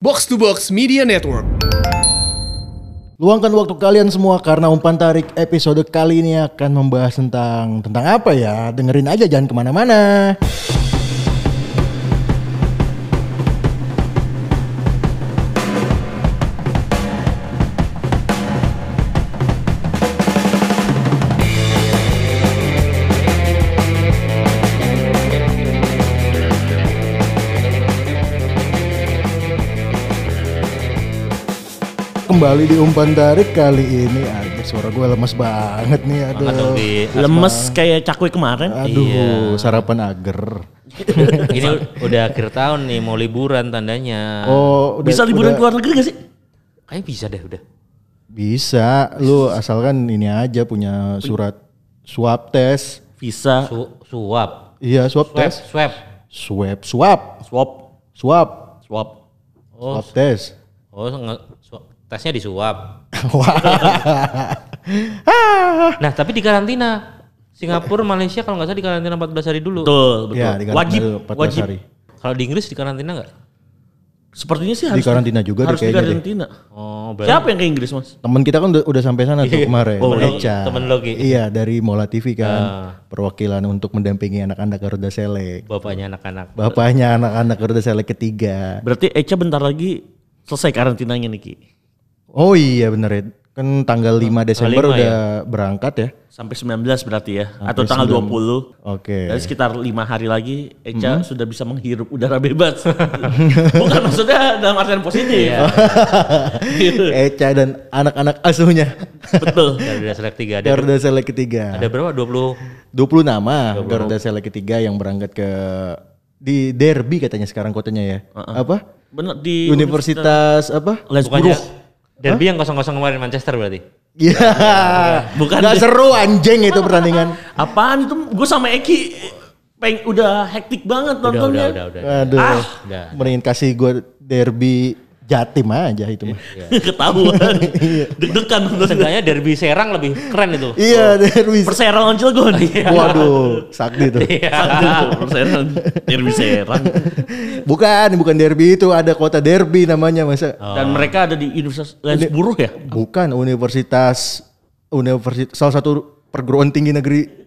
Box to Box Media Network. Luangkan waktu kalian semua karena umpan tarik episode kali ini akan membahas tentang tentang apa ya? Dengerin aja jangan ke mana-mana. Kembali di umpan tarik kali ini Aduh suara gue lemes banget nih Aduh di Lemes kayak cakwe kemarin. Aduh Iya. sarapan ager ini udah akhir tahun nih mau liburan tandanya. Oh udah, Bisa liburan udah- ke luar negeri gak sih? Kayaknya bisa deh udah. Bisa Lu asalkan ini aja punya surat swab test Bisa. Su suap. Iya swab Swab, test swab. Swab Swab Swap. Swab Swap. Oh, Swab test oh tesnya disuap. Wah Nah, tapi di karantina. Singapura, Malaysia kalau nggak salah di karantina 14 hari dulu. Betul, betul. Ya di wajib, dulu 14 wajib. hari Kalau di Inggris di karantina nggak? Sepertinya sih Di harus karantina juga harus di deh. karantina. Oh, berarti Siapa yang ke Inggris mas? Temen kita kan udah, udah sampai sana tuh kemarin Oh, temen lo- Eca. temen lo, Ki. Iya dari Mola TV kan Ah. Perwakilan untuk mendampingi anak-anak Garuda Select bapaknya anak-anak. Bapaknya anak-anak Garuda Select ketiga Berarti Eca bentar lagi selesai karantinanya nih Ki. Oh iya bener ya Kan tanggal 5 Desember lima udah berangkat ya Sampai 19 berarti ya. Atau tanggal 20. Oke Jadi sekitar lima hari lagi Eca sudah bisa menghirup udara bebas. Bukan maksudnya dalam artian positif. Eca dan anak-anak asuhnya Betul. Garuda Select 3 ada. Garuda Select ketiga Ada berapa? 20 20 nama Garuda Select ketiga yang berangkat ke di Derby katanya sekarang kotanya ya. Apa? Benar di Universitas apa? Bukannya Derby yang kosong-kosong kemarin Manchester berarti. Iya. Bukan Gak seru anjing itu pertandingan. Apaan itu? Gue sama Eki peng udah hektik banget Udah, nontonnya. udah, udah, udah. Aduh. Udah. Mendingin kasih gue Derby Jatim aja itu mah. Ketahuan. Deg-degan nontonnya. Seenggaknya Derby Serang lebih keren itu. Iya Derby. Persera lawan Cilegon. Waduh, sakti tuh. Persera. Derby Serang. Bukan, bukan Derby itu ada kota Derby namanya masa. Dan mereka ada di Universitas Lensburg ya? Bukan Universitas Universitas salah satu perguruan tinggi negeri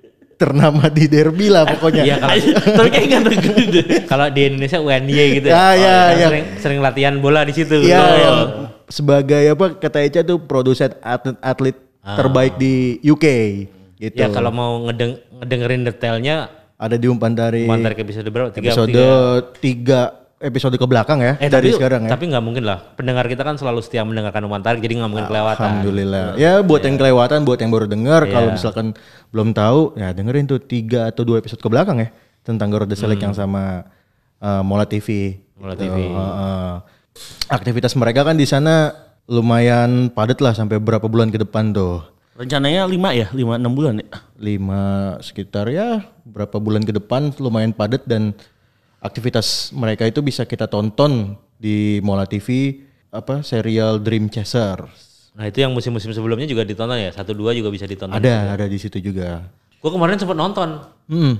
ternama di Derby lah pokoknya. Iya kalau Tapi kayak negeri deh. kalau di Indonesia UNY gitu Ya, ya, Yang ya. Sering, sering latihan bola di situ. Iya, Oh. yang sebagai apa kata Eca tuh produsen atlet atlet terbaik di UK gitu. Ya kalau mau ngedeng ngedengerin detailnya ada di umpan dari mantar ke episode berapa? Tiga, episode tiga. tiga episode ke belakang ya Eh, dari tapi, sekarang ya. Tapi nggak mungkin lah. Pendengar kita kan selalu setia mendengarkan umpan tarik, jadi nggak mungkin kelewatan. Alhamdulillah. Ya buat yang kelewatan, buat yang baru dengar, kalau Iya. misalkan belum tahu, ya dengerin tuh tiga atau dua episode ke belakang ya tentang Garuda Select Hmm. yang sama uh, Mola TV. Mola Gitu. TV. Uh, uh. Aktivitas mereka kan di sana lumayan padat lah sampai berapa bulan ke depan tuh. Rencananya 5 ya? 5 6 bulan ya? Lima sekitar ya berapa bulan ke depan lumayan padat dan aktivitas mereka itu bisa kita tonton di Mola TV apa serial Dream Chaser. Nah itu yang musim-musim sebelumnya juga ditonton ya. Satu dua juga bisa ditonton. Ada, ada di situ juga. Gue kemarin sempat nonton. Hmm.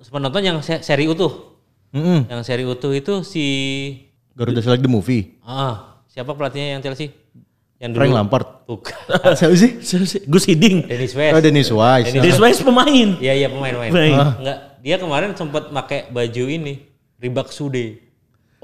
Sempat nonton yang se- seri utuh. Mm-mm. Yang seri utuh itu si Garuda Select the Movie. ah siapa pelatihnya yang Chelsea? Yang Frank Lampard. Bukan. Siapa sih? Gus Hiding. Dennis Oh, West. Dennis Wise. Dennis Wise pemain. Iya iya pemain-pemain. Pemain. Ah. Enggak, dia kemarin sempat pakai baju ini, Reebok Sude.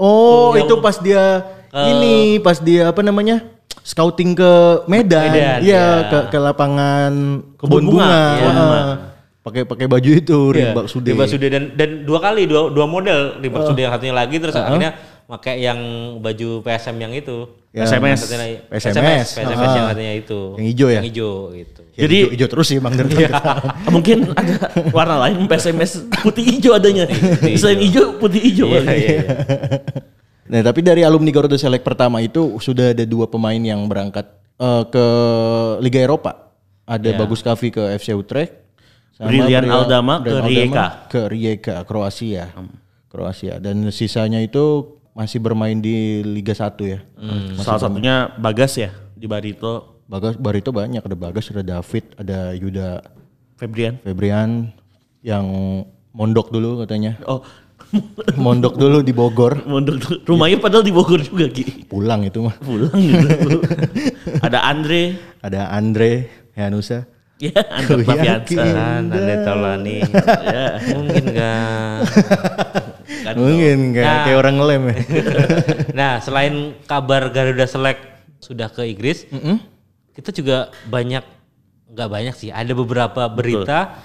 Oh, itu pas dia ini, pas dia apa namanya? Scouting ke Medan. Medan, Iya, ya. ke ke lapangan kebun bunga, bunga. Ah. Pakai pakai baju itu Reebok Sude. Reebok Sude dan dan dua kali dua dua model Reebok Sude yang satunya lagi terus akhirnya pakai yang baju PSM yang itu. Yang SMS. Satunya lagi- SMS. PSMS yang Ah. katanya itu. Yang hijau ya? Yang hijau gitu. Ya, Jadi- hijau, hijau terus sih Bang Derton. Mungkin ada warna lain PSMS putih hijau adanya. Selain hijau putih hijau. Iya, iya, iya. Nah, tapi dari alumni Garuda Select pertama itu sudah ada dua pemain yang berangkat eh, ke Liga Eropa. Ada Bagus Kavi ke FC Utrecht. sama Brilian Aldama ke Rijeka. ke Rijeka, Kroasia. Kroasia dan sisanya itu masih bermain di Liga 1 ya. Salah satunya Bagas ya di Barito Bagas Barito banyak, ada Bagas, ada David, ada Yuda Febrian. Febrian yang mondok dulu katanya. Oh, Mondok dulu di Bogor. Mondok tuh. Rumahnya padahal di Bogor juga Ki. Pulang itu mah. Pulang gitu. Ada Andre. Ada Andre Hanusa. Ya, Andre. Kan ada Taulani. Ya. Mungkin enggak. Kan Mungkin kayak, Nah. kayak orang ngelem ya. Nah, selain kabar Garuda Select sudah ke Inggris, kita juga banyak nggak banyak sih. Ada beberapa berita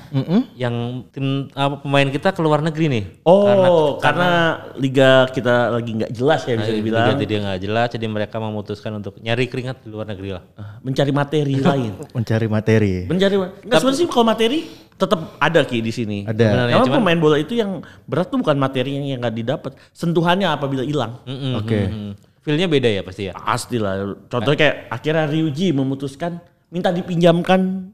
yang tim apa, pemain kita keluar negeri nih. Oh, karena, liga kita lagi nggak jelas ya bisa Nah, dibilang. Liga dia nggak jelas, jadi mereka memutuskan untuk nyari keringat di luar negeri lah. Mencari materi lain. Mencari materi. Mencari enggak sebenarnya sih kalau materi tetap ada Ki di sini. Ada. Karena cuman- pemain bola itu yang berat tuh bukan materinya yang nggak didapat, sentuhannya apabila hilang. Mm-mm, Oke. mm-mm. Feel-nya beda ya pasti ya. Pasti lah. Contohnya kayak akhirnya Ryuji memutuskan minta dipinjamkan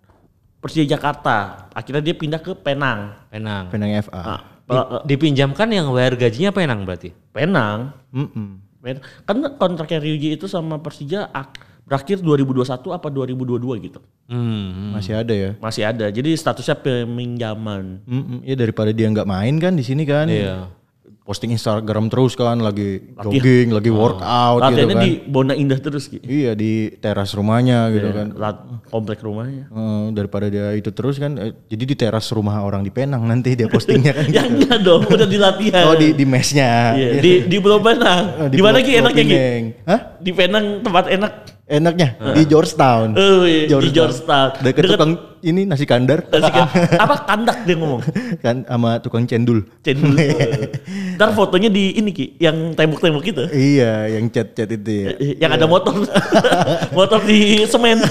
Persija Jakarta. Akhirnya dia pindah ke Penang. Penang. Penang FA. Nah, Di- pe- dipinjamkan yang bayar gajinya Penang berarti. Penang. Mm-mm. Penang. Kan kontraknya Ryuji itu sama Persija ak- berakhir 2021 apa 2022 gitu. Hmm. Masih ada ya. Masih ada. Jadi statusnya peminjaman. Mm-mm. Ya daripada dia nggak main kan di sini kan. Iya. Posting Instagram terus kan lagi jogging, lagi workout gitu Latihannya kan. di Bona Indah terus Ki. Iya di teras rumahnya gitu kan. Lat- komplek rumahnya. Eh, daripada dia itu terus kan eh, jadi di teras rumah orang di Penang nanti dia postingnya kan Ya enggak dong, udah di latihan. oh di di mesnya Iya, di di Pulau Penang. Oh, di mana Ki enaknya Ki? Hah? Di Penang tempat enak. Enaknya di Georgetown Oh, iya, di Georgetown. deket, Deket- tukang ini nasi kandar Nasi kan, apa kandak dia ngomong. kan sama tukang cendul Cendul. Ntar fotonya di ini Ki, yang tembok-tembok itu. iya yang chat itu ya Yang ada motor. motor di semen.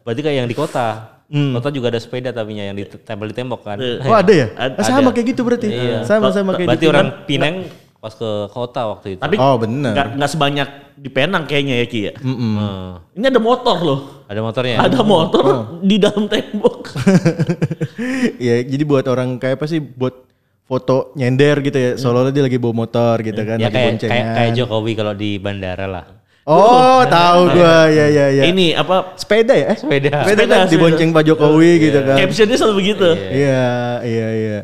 Berarti kayak yang di kota. Kota juga ada sepeda tapi yang ditempel di tembok kan. oh ada ya Ada. Ah, sama kayak gitu berarti Iya. sama sama kayak Berarti di orang Pineng pas ke kota waktu itu. Tapi Oh, bener. Nggak, nggak sebanyak di Penang kayaknya ya Ki ya. Hmm. Ini ada motor loh. Ada motornya. Ada motor Oh. di dalam tembok. ya jadi buat orang kayak apa sih buat foto nyender gitu ya seolah-olah dia lagi bawa motor gitu kan Ya lagi kayak boncengan kayak kayak Jokowi kalau di bandara lah. oh tahu gua ya ya ya Ini apa sepeda ya eh Sepeda. sepeda, Sepeda, kan dibonceng Pak Jokowi gitu kan captionnya selalu begitu. Iya, iya, iya.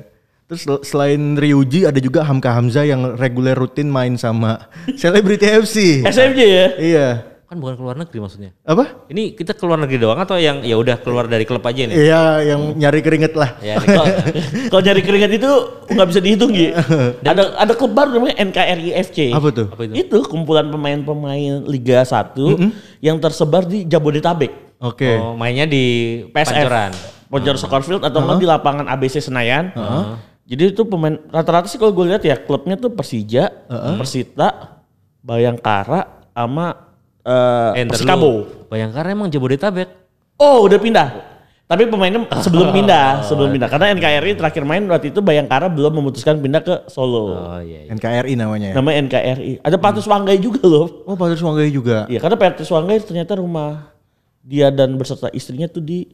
Terus sel- selain Ryuji ada juga Hamka Hamzah yang reguler rutin main sama Celebrity FC. SMJ ya. iya. Kan bukan keluar negeri maksudnya. Apa? Ini kita keluar negeri doang atau yang ya udah keluar dari klub aja nih? Iya, yang nyari keringet lah. Ya, Kalau nyari keringat itu nggak bisa dihitung gitu. ada ada klub baru namanya NKRI FC. Apa tuh? apa itu? Itu kumpulan pemain-pemain Liga 1 yang tersebar di Jabodetabek. Oke. Oh, mainnya di PSF. Pancoran. Roger Soccer Field atau nggak di lapangan ABC Senayan. Jadi itu pemain rata-rata sih kalau gue lihat ya klubnya tuh Persija, Persita, Bayangkara, sama Eh, ntar Persikabo. Bayangkara emang Jabodetabek. Oh udah pindah. Tapi pemainnya sebelum pindah, sebelum pindah. Karena NKRI terakhir main waktu itu Bayangkara belum memutuskan pindah ke Solo. Oh iya. iya. NKRI namanya ya. Namanya NKRI. Ada Patus Wanggai juga loh. Oh, Patus Wanggai juga. Iya karena Patus Wanggai ternyata rumah dia dan beserta istrinya tuh di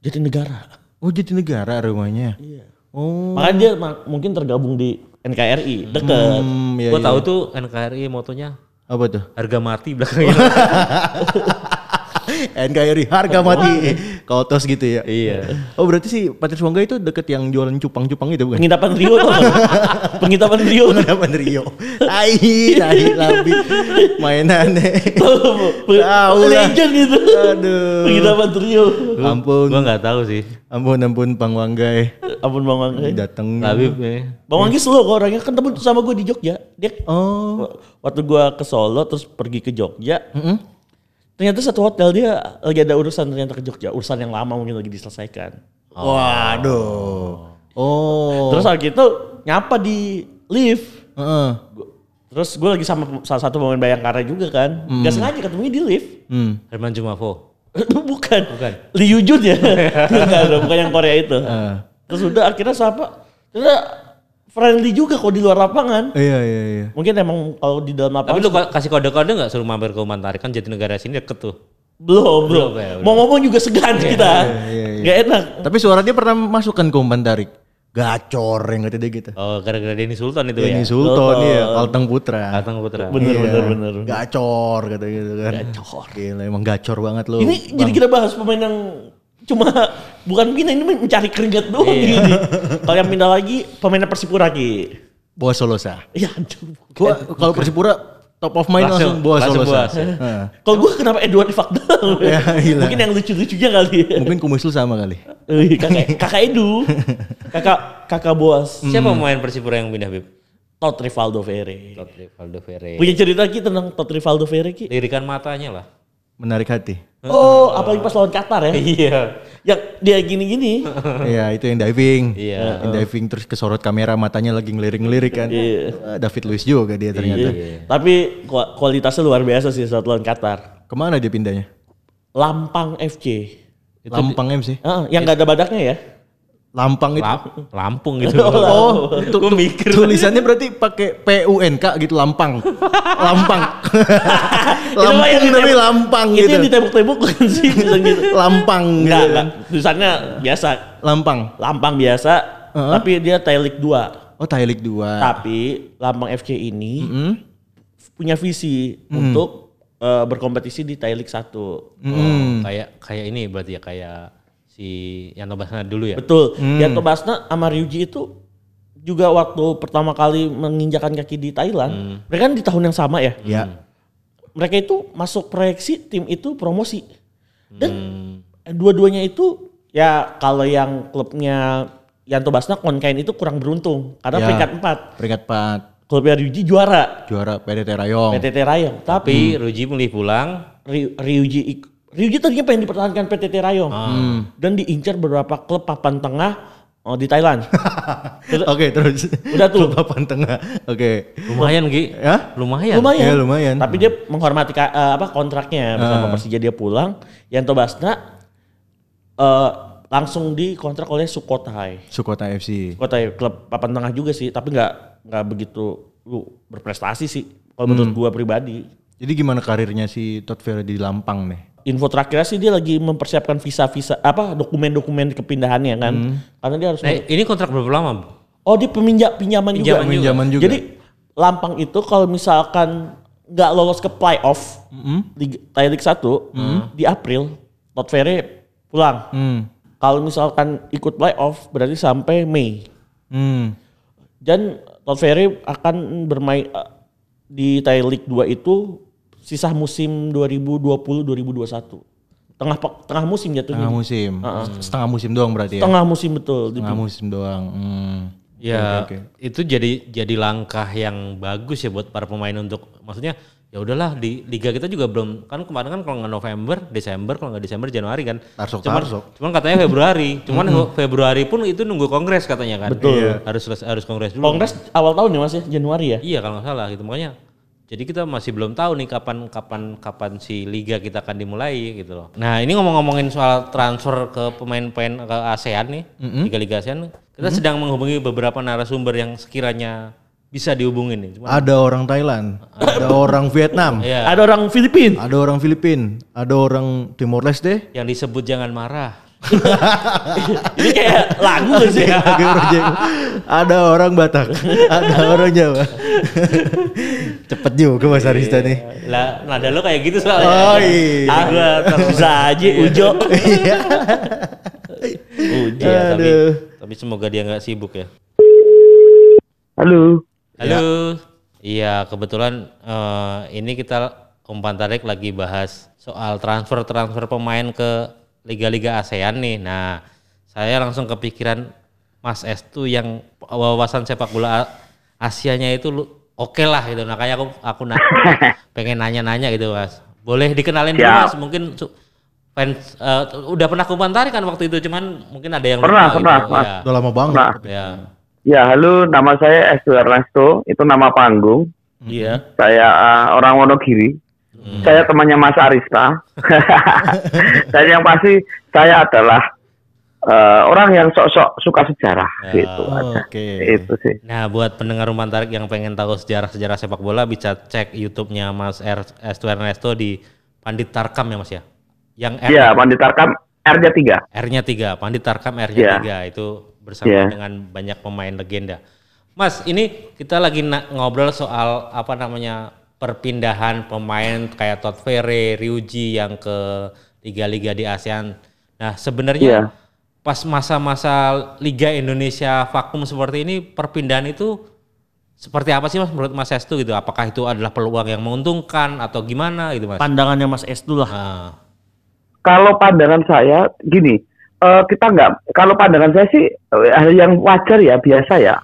Jatinegara. Oh, Jatinegara rumahnya. Iya. Oh. Makanya dia ma- mungkin tergabung di NKRI, deket. Hmm, iya, Gua iya. tahu tuh NKRI motonya Apa tuh? harga mati belakangnya. NKRI harga mati. Kotos gitu ya. iya. Oh, berarti sih Patus Wanggai itu deket yang jualan cupang-cupang itu bukan? Penginapan Rio tuh. Penginapan Rio. Penginapan Rio. Tai, tai labi. Mainannya. Tahu lah. Legend gitu. Aduh. Penginapan Rio. Ampun. Gua nggak tahu sih. Ampun ampun Bang Wanggai. Ampun Bang Wanggai. Datang. Labib ya. Bang Wanggai slow kok orangnya kan temen sama gue di Jogja. Dia Oh. waktu gue ke Solo terus pergi ke Jogja. Ternyata satu hotel dia lagi ada urusan ternyata ke Jogja. Urusan yang lama mungkin lagi diselesaikan. Waduh. Oh. Terus lagi itu nyapa di lift. Heeh. Terus gue lagi sama salah satu pemain Bayangkara juga kan. Gak sengaja ketemunya di lift. Hmm. Herman Jumafo. bukan. Bukan. Lee Yujun ya. Ada, bukan yang Korea itu. Ah. Terus udah akhirnya siapa? Terus friendly juga kok di luar lapangan. Iya iya iya. Mungkin emang kalau di dalam Tapi lapangan lu ka- kasih kode-kode nggak suruh mampir ke Mantarik kan Jatinegara sini deket tuh. belum, belum. Belum, ya, Mau ngomong juga segan kita. iya, iya. Gak enak. Tapi suara dia pernah masukkan ke umpan tarik. Gacor yang kata dia gitu. Oh gara-gara Denny Sultan itu Ini ya. Sultan iya, Kalteng Putra. Datang Putra. Bener, Iya. bener, bener. Gacor kata gitu kan. Gacor. Gila emang gacor banget lu. Ini jadi kita bahas pemain yang cuma bukan pindah ini mencari keringat doang Iya. gini. Kalau yang pindah lagi pemainnya Persipura Ki. Boa Solosa. Ya aduh. Gua kalau Persipura top of mind langsung, Langsung- Boa Solosa. Boas, ya. Heeh. Kalau gue kenapa Edward Fakdal? Ya, gila. Mungkin yang lucu-lucunya kali ya. Mungkin kumuslu sama kali. Wih, kakak, kakak Edu. Kakak kakak bos. Siapa pemain Persipura yang pindah Bib? Todd Rivaldo Ferre. Todd Rivaldo Ferre. Punya cerita Ki tentang Todd Rivaldo Ferre Ki? Lirikan matanya lah. Menarik hati. Oh, apalagi pas lawan Qatar ya. Iya. Yang dia gini-gini. Iya, itu yang diving. Iya. Yang diving terus kesorot kamera matanya lagi ngelirik-ngelirik kan. Iya. Ah, David Luiz juga dia ternyata. Tapi ku- kualitasnya luar biasa sih saat lawan Qatar. Ke mana dia pindahnya? Lampang FC. Lampang MC. Ah, yang gak ada badaknya ya? Lampang itu. Lam- Lampung gitu. Oh, itu Gua mikir. tulisannya berarti pakai PUNK gitu Lampang. Lampang. Itu mah yang Lampung tapi ditembak- Lampang Itu gitu. yang ditembok-tembok bukan sih? Gitu. Lampang Enggak, gitu. enggak. Tulisannya biasa. Lampang. Lampang biasa. Heeh. Tapi dia Tailik 2. Oh, League 2. Tapi Lampang FC ini Hmm? punya visi untuk eh, berkompetisi di Thailand 1. Hmm. Kayak kayak ini berarti ya kayak si Yanto Basna dulu ya. Betul. Yanto Basna sama Ryuji itu juga waktu pertama kali menginjakan kaki di Thailand, mereka kan di tahun yang sama ya. Ya. Mereka itu masuk proyeksi tim itu promosi. Dan dua-duanya itu ya kalau yang klubnya Yanto Basna Konkain itu kurang beruntung karena Ya. peringkat 4. Peringkat 4 Klubnya Ryuji juara juara PDT Rayong. PTT Rayong. Tapi Tapi Ruji milih pulang. Ry- Ryuji ik- Ryuji tadinya pengen dipertahankan PTT Rayong dan diincar beberapa klub papan tengah oh, di Thailand. Oke, terus. Udah tuh. Klub papan tengah. Oke. Lumayan Gi. Ya? Lumayan. lumayan. Ya, lumayan. Tapi dia menghormati eh, apa kontraknya bersama Persija dia pulang. Yanto Basna eh, langsung dikontrak oleh Sukhothai. Sukota FC. Sukhothai klub papan tengah juga sih, tapi nggak nggak begitu lu berprestasi sih. Kalau menurut gua pribadi. Jadi gimana karirnya si Todd Ferry di Lampang nih? Info terakhir sih dia lagi mempersiapkan visa-visa apa dokumen-dokumen kepindahannya kan. Karena dia harus Nah, ini kontrak berapa lama? Bu? Oh, dia peminjam pinjaman juga. Pinjaman juga. Pinjaman juga. Jadi Lampang itu kalau misalkan nggak lolos ke playoff Liga Thai League 1 di April, Todd Ferry pulang. Hmm. Kalau misalkan ikut playoff berarti sampai Mei. Hmm. Dan Todd Ferry akan bermain eh, di Thai League 2 itu sisa musim 2020-2021. Tengah tengah musim jatuhnya. Tengah musim. Setengah musim doang berarti ya? Tengah musim betul. Setengah musim doang. Hmm. Ya, Oke, oke. itu jadi jadi langkah yang bagus ya buat para pemain untuk maksudnya ya udahlah di liga kita juga belum kan kemarin kan kalau nggak November, Desember, kalau nggak Desember Januari kan. Tarsok cuman, tarsok. cuman katanya Februari. Cuman Februari pun itu nunggu kongres katanya kan. Betul. Iya. Harus harus kongres dulu. Kongres awal tahun ya Mas ya, Januari ya? Iya kalau nggak salah gitu makanya. Jadi kita masih belum tahu nih kapan kapan kapan si liga kita akan dimulai gitu loh. Nah ini ngomong-ngomongin soal transfer ke pemain-pemain ke ASEAN nih, liga-liga ASEAN, kita sedang menghubungi beberapa narasumber yang sekiranya bisa dihubungin nih. Cuma, Ada orang Thailand, ada orang Vietnam, Iya. Ada orang Filipin. ada orang Filipin, ada orang Timor Leste. yang disebut jangan marah. Ini kayak lagu sih? Ada orang Jawa, ada orang Batak, ada orang Jawa. Cepet juga Mas Arista nih. Lah, nada lo kayak gitu soalnya. Oh iya. Ah, gua terus bisa aja Ujo. Uji ya, tapi, tapi semoga dia nggak sibuk ya. Halo. Halo. Iya, kebetulan eh, ini kita umpan tarik lagi bahas soal transfer-transfer pemain ke liga-liga ASEAN nih. Nah, saya langsung kepikiran Mas Estu yang wawasan sepak bola Asianya itu oke lah gitu. Nah, kayak aku aku na- pengen nanya-nanya gitu, Mas. Boleh dikenalin dulu. Mas? Mungkin fans eh, udah pernah kumpan tarik kan waktu itu, cuman mungkin ada yang Pernah, lupa pernah, gitu. Mas. Ya. Udah lama banget. Nah, ya. ya halo, nama saya Estu Ernesto, itu nama panggung. Iya. Saya uh, orang Wonogiri. Saya temannya Mas Arista. Dan yang pasti saya adalah uh, orang yang sok-sok suka sejarah Ya. gitu. aja. Oke. Itu sih. Nah, buat pendengar rumah tarik yang pengen tahu sejarah-sejarah sepak bola bisa cek YouTube-nya Mas Er- Estu Ernesto di Pandit Tarkam ya Mas ya. Yang R, Iya, Pandit Tarkam R-nya 3. R-nya 3, Pandit Tarkam R-nya Iya. 3 itu bersama Iya. dengan banyak pemain legenda. Mas, ini kita lagi ngobrol soal apa namanya perpindahan pemain kayak Todd Ferre, Ryuji yang ke liga-liga di ASEAN. Nah, sebenarnya Iya. pas masa-masa Liga Indonesia vakum seperti ini perpindahan itu Seperti apa sih Mas menurut Mas Estu gitu? Apakah itu adalah peluang yang menguntungkan atau gimana gitu Mas? Pandangannya Mas Estu lah. Nah, Kalau pandangan saya gini, eh, kita nggak. Kalau pandangan saya sih hal yang wajar ya, biasa ya.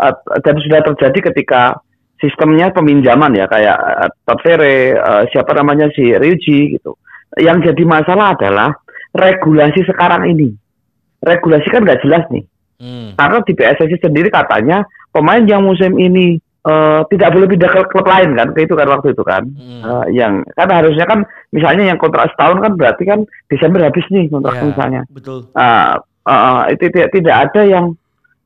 Eh, dan sudah terjadi ketika sistemnya peminjaman ya kayak Todd Ferry, eh, siapa namanya si Ryuji gitu. Yang jadi masalah adalah regulasi sekarang ini. Regulasi kan nggak jelas nih. hmm, Karena di PSSI sendiri katanya pemain yang musim ini eh, tidak boleh pindah ke klub lain kan, itu kan waktu itu kan. hmm. Eh, yang kan harusnya kan misalnya yang kontrak setahun kan berarti kan Desember habis nih kontrak Ya. misalnya. Betul. Ah, ah, itu tidak tidak ada yang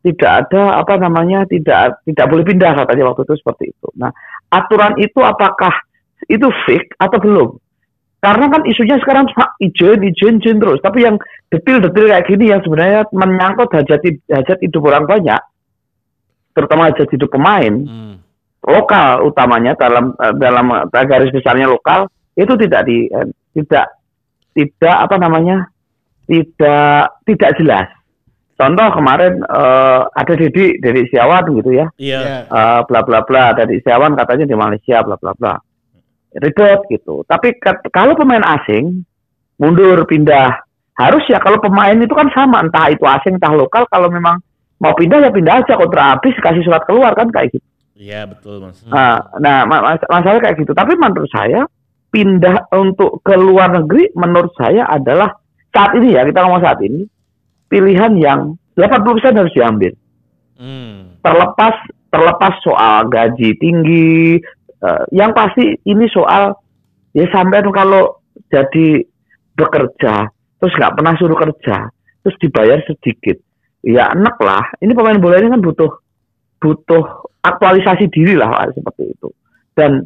tidak ada apa namanya tidak tidak boleh pindah katanya waktu itu seperti itu. Nah aturan itu apakah itu fix atau belum? Karena kan isunya sekarang cuma izin, izin, izin terus. Tapi yang detil-detil kayak gini yang sebenarnya menyangkut hajat hajat hidup orang banyak, terutama hajat hidup pemain, hmm. lokal utamanya dalam eh, dalam eh, garis besarnya lokal itu tidak di eh, tidak tidak apa namanya tidak tidak jelas. Contoh kemarin eh, ada Dedi dari Siawan gitu ya, Iya. eh, bla bla bla dari Siawan katanya di Malaysia bla bla bla, ribet gitu. Tapi kalau pemain asing mundur pindah harus ya kalau pemain itu kan sama entah itu asing entah lokal kalau memang mau pindah ya pindah aja kontrak habis kasih surat keluar kan kayak gitu. Iya betul Mas. Nah, nah ma- mas- masalah kayak gitu. Tapi menurut saya pindah untuk ke luar negeri menurut saya adalah saat ini ya kita ngomong saat ini pilihan yang 80% harus diambil. Hmm. Terlepas terlepas soal gaji tinggi, eh, yang pasti ini soal ya sampai kalau jadi bekerja terus nggak pernah suruh kerja terus dibayar sedikit ya enak lah ini pemain bola ini kan butuh butuh aktualisasi diri lah seperti itu dan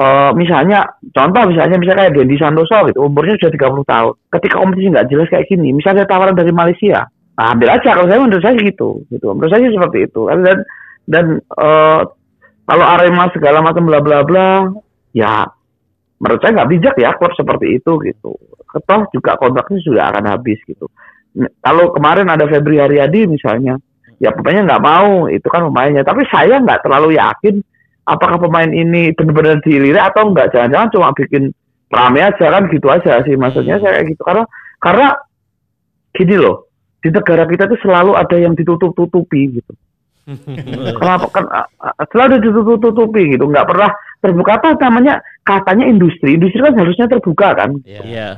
eh, misalnya contoh misalnya misalnya kayak Dendi Santoso gitu umurnya sudah 30 tahun ketika kompetisi nggak jelas kayak gini misalnya tawaran dari Malaysia nah, ambil aja kalau saya menurut saya gitu gitu menurut saya seperti itu dan dan eh, kalau Arema segala macam bla bla bla ya menurut saya nggak bijak ya klub seperti itu gitu. Toh juga kontraknya sudah akan habis gitu. Kalau kemarin ada Febri Haryadi misalnya, ya pemainnya nggak mau, itu kan pemainnya. Tapi saya nggak terlalu yakin apakah pemain ini benar-benar dilirik atau enggak. Jangan-jangan cuma bikin rame aja kan gitu aja sih. Maksudnya saya kayak gitu karena karena gini loh, di negara kita tuh selalu ada yang ditutup-tutupi gitu. Kenapa kan selalu ditutup-tutupi gitu, nggak pernah terbuka apa namanya katanya industri, industri kan harusnya terbuka kan. Ya. Iya.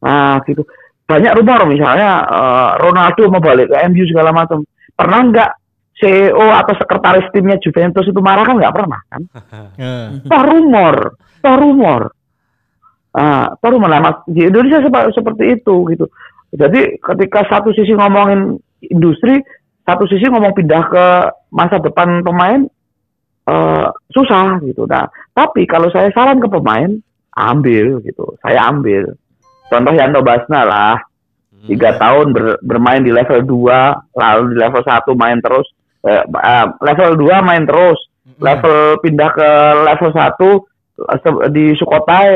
Nah gitu. Banyak rumor misalnya eh, Ronaldo mau balik ke MU segala macam. Pernah nggak CEO atau sekretaris timnya Juventus itu marah kan nggak pernah kan? Nah, Toh rumor, toh rumor. Ah, toh rumor. Nah, mas- di Indonesia sepa- seperti itu gitu. Jadi ketika satu sisi ngomongin industri, satu sisi ngomong pindah ke masa depan pemain, eh, susah gitu. Nah, tapi kalau saya saran ke pemain, ambil gitu. Saya ambil. Contoh Yanto Basna lah, tiga tahun ber- bermain di level 2, lalu di level 1 main terus, eh, eh, level 2 main terus, level pindah ke level 1 eh, di Sukotai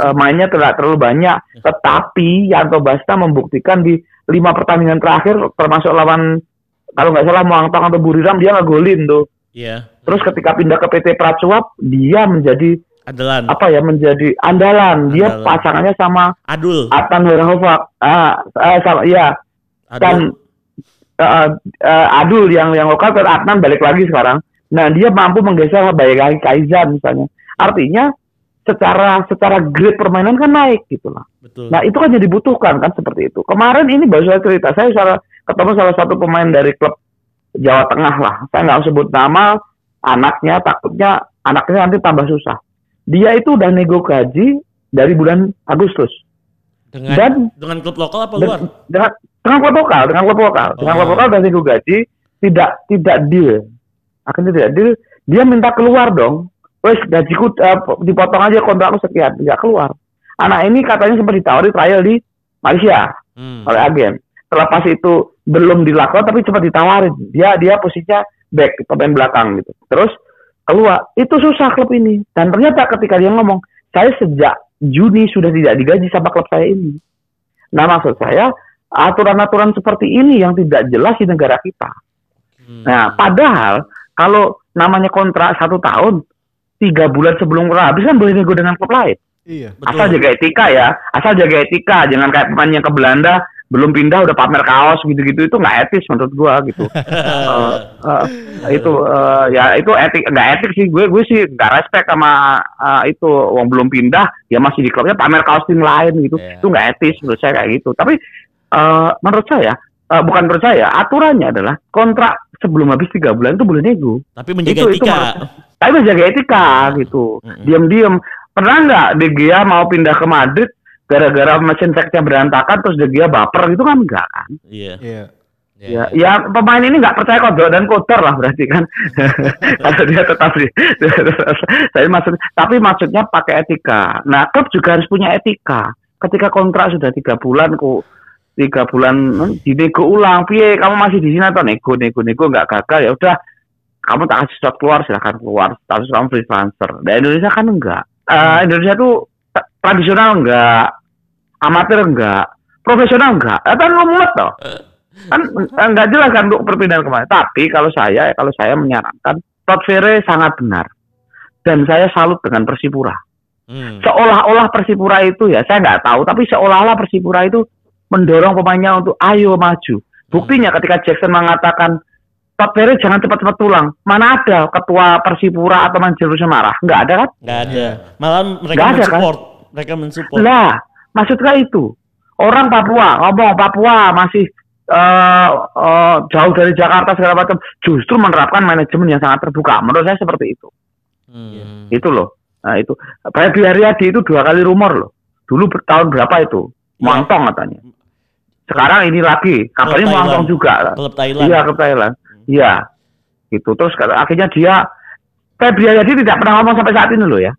eh, mainnya tidak terlalu banyak, tetapi Yanto Basta membuktikan di lima pertandingan terakhir termasuk lawan kalau nggak salah Muangtong atau Buriram dia ngegolin tuh. Iya. Terus ketika pindah ke PT Pracuap dia menjadi Adalan. apa ya menjadi andalan. Dia Andalan. pasangannya sama Adul. Atan Werhovac. Ah, eh, sama ya dan Eh, Adul yang yang lokal ke Adnan balik lagi sekarang. Nah dia mampu menggeser balik lagi Kaizan misalnya. Artinya secara secara grade permainan kan naik gitu lah. Betul. Nah itu kan jadi dibutuhkan kan seperti itu. Kemarin ini baru saya cerita saya salah, ketemu salah satu pemain dari klub Jawa Tengah lah. Saya nggak sebut nama anaknya takutnya anaknya nanti tambah susah. Dia itu udah nego gaji dari bulan Agustus Dengan dan Dengan klub lokal apa luar? dengan, dengan, klub lokal, dengan klub lokal, dengan Oh. klub lokal dan nego gaji tidak tidak deal, akan tidak deal. Dia minta keluar dong. Wes gajiku eh, dipotong aja kontrakku sekian, tidak keluar. Anak ini katanya sempat ditawari trial di Malaysia Hmm. oleh agen. Terlepas itu belum dilakukan tapi sempat ditawarin. Dia dia posisinya back pemain belakang gitu. Terus keluar itu susah klub ini. Dan ternyata ketika dia ngomong, saya sejak Juni sudah tidak digaji sama klub saya ini. Nah maksud saya aturan-aturan seperti ini yang tidak jelas di negara kita. Hmm. Nah padahal Kalau namanya kontrak satu tahun, tiga bulan sebelum kontrak habis kan boleh nego dengan klub lain. Iya. Asal jaga etika ya, asal jaga etika, jangan kayak pemain yang ke Belanda belum pindah udah pamer kaos gitu-gitu itu nggak etis menurut gua gitu. Eh, eh, itu eh, ya itu etik nggak etik sih gue gue sih nggak respect sama eh, itu uang belum pindah ya masih di klubnya pamer kaos tim lain gitu Iya. itu nggak etis menurut saya kayak gitu. Tapi eh, menurut saya eh, bukan menurut saya aturannya adalah kontrak sebelum habis tiga bulan itu boleh nego. Tapi menjaga Itu- itu etika. menurut- Tapi menjaga etika gitu. Mm-mm. Diam-diam. Pernah nggak De Gea mau pindah ke Madrid gara-gara mesin seknya berantakan terus De Gea baper gitu kan enggak kan? Iya. Iya. Ya, ya pemain ini nggak percaya kodok dan kotor lah berarti kan. Kalau dia tetap di, saya maksud, tapi maksudnya pakai etika. Nah, klub juga harus punya etika. Ketika kontrak sudah tiga bulan kok tiga bulan hmm, dinego ulang, piye kamu masih di sini atau nego nego nego nggak gagal ya udah kamu tak kasih slot keluar silahkan keluar status kamu free transfer. Di Indonesia kan enggak. Eh, Indonesia tuh tra- tradisional enggak, amatir enggak, profesional enggak. Eh, kan lu mulet toh kan eh, nggak jelas kan untuk perpindahan ke mana. Tapi kalau saya, kalau saya menyarankan, Todd Ferre sangat benar. Dan saya salut dengan Persipura. Hmm. Seolah-olah Persipura itu ya, saya nggak tahu, tapi seolah-olah Persipura itu mendorong pemainnya untuk ayo maju. Buktinya ketika Jackson mengatakan Todd Ferre jangan cepat-cepat pulang. Mana ada ketua Persipura atau manajer Persipura marah? Nggak ada kan? Nggak ada. Malah mereka Nggak ada, kan? mensupport. Mereka mensupport. Lah, maksudnya itu. Orang Papua ngomong Papua masih eh, eh, jauh dari Jakarta segala macam, justru menerapkan manajemen yang sangat terbuka. Menurut saya seperti itu. Hmm. Itu loh. Nah itu. Febri Haryadi itu dua kali rumor loh. Dulu tahun berapa itu? Iya. Muangtong katanya. Sekarang ini lagi. Kabarnya Klub Thailand. juga. Klub Thailand. Iya ke Thailand. Iya. Gitu. Terus akhirnya dia Febri Haryadi tidak pernah ngomong sampai saat ini loh ya.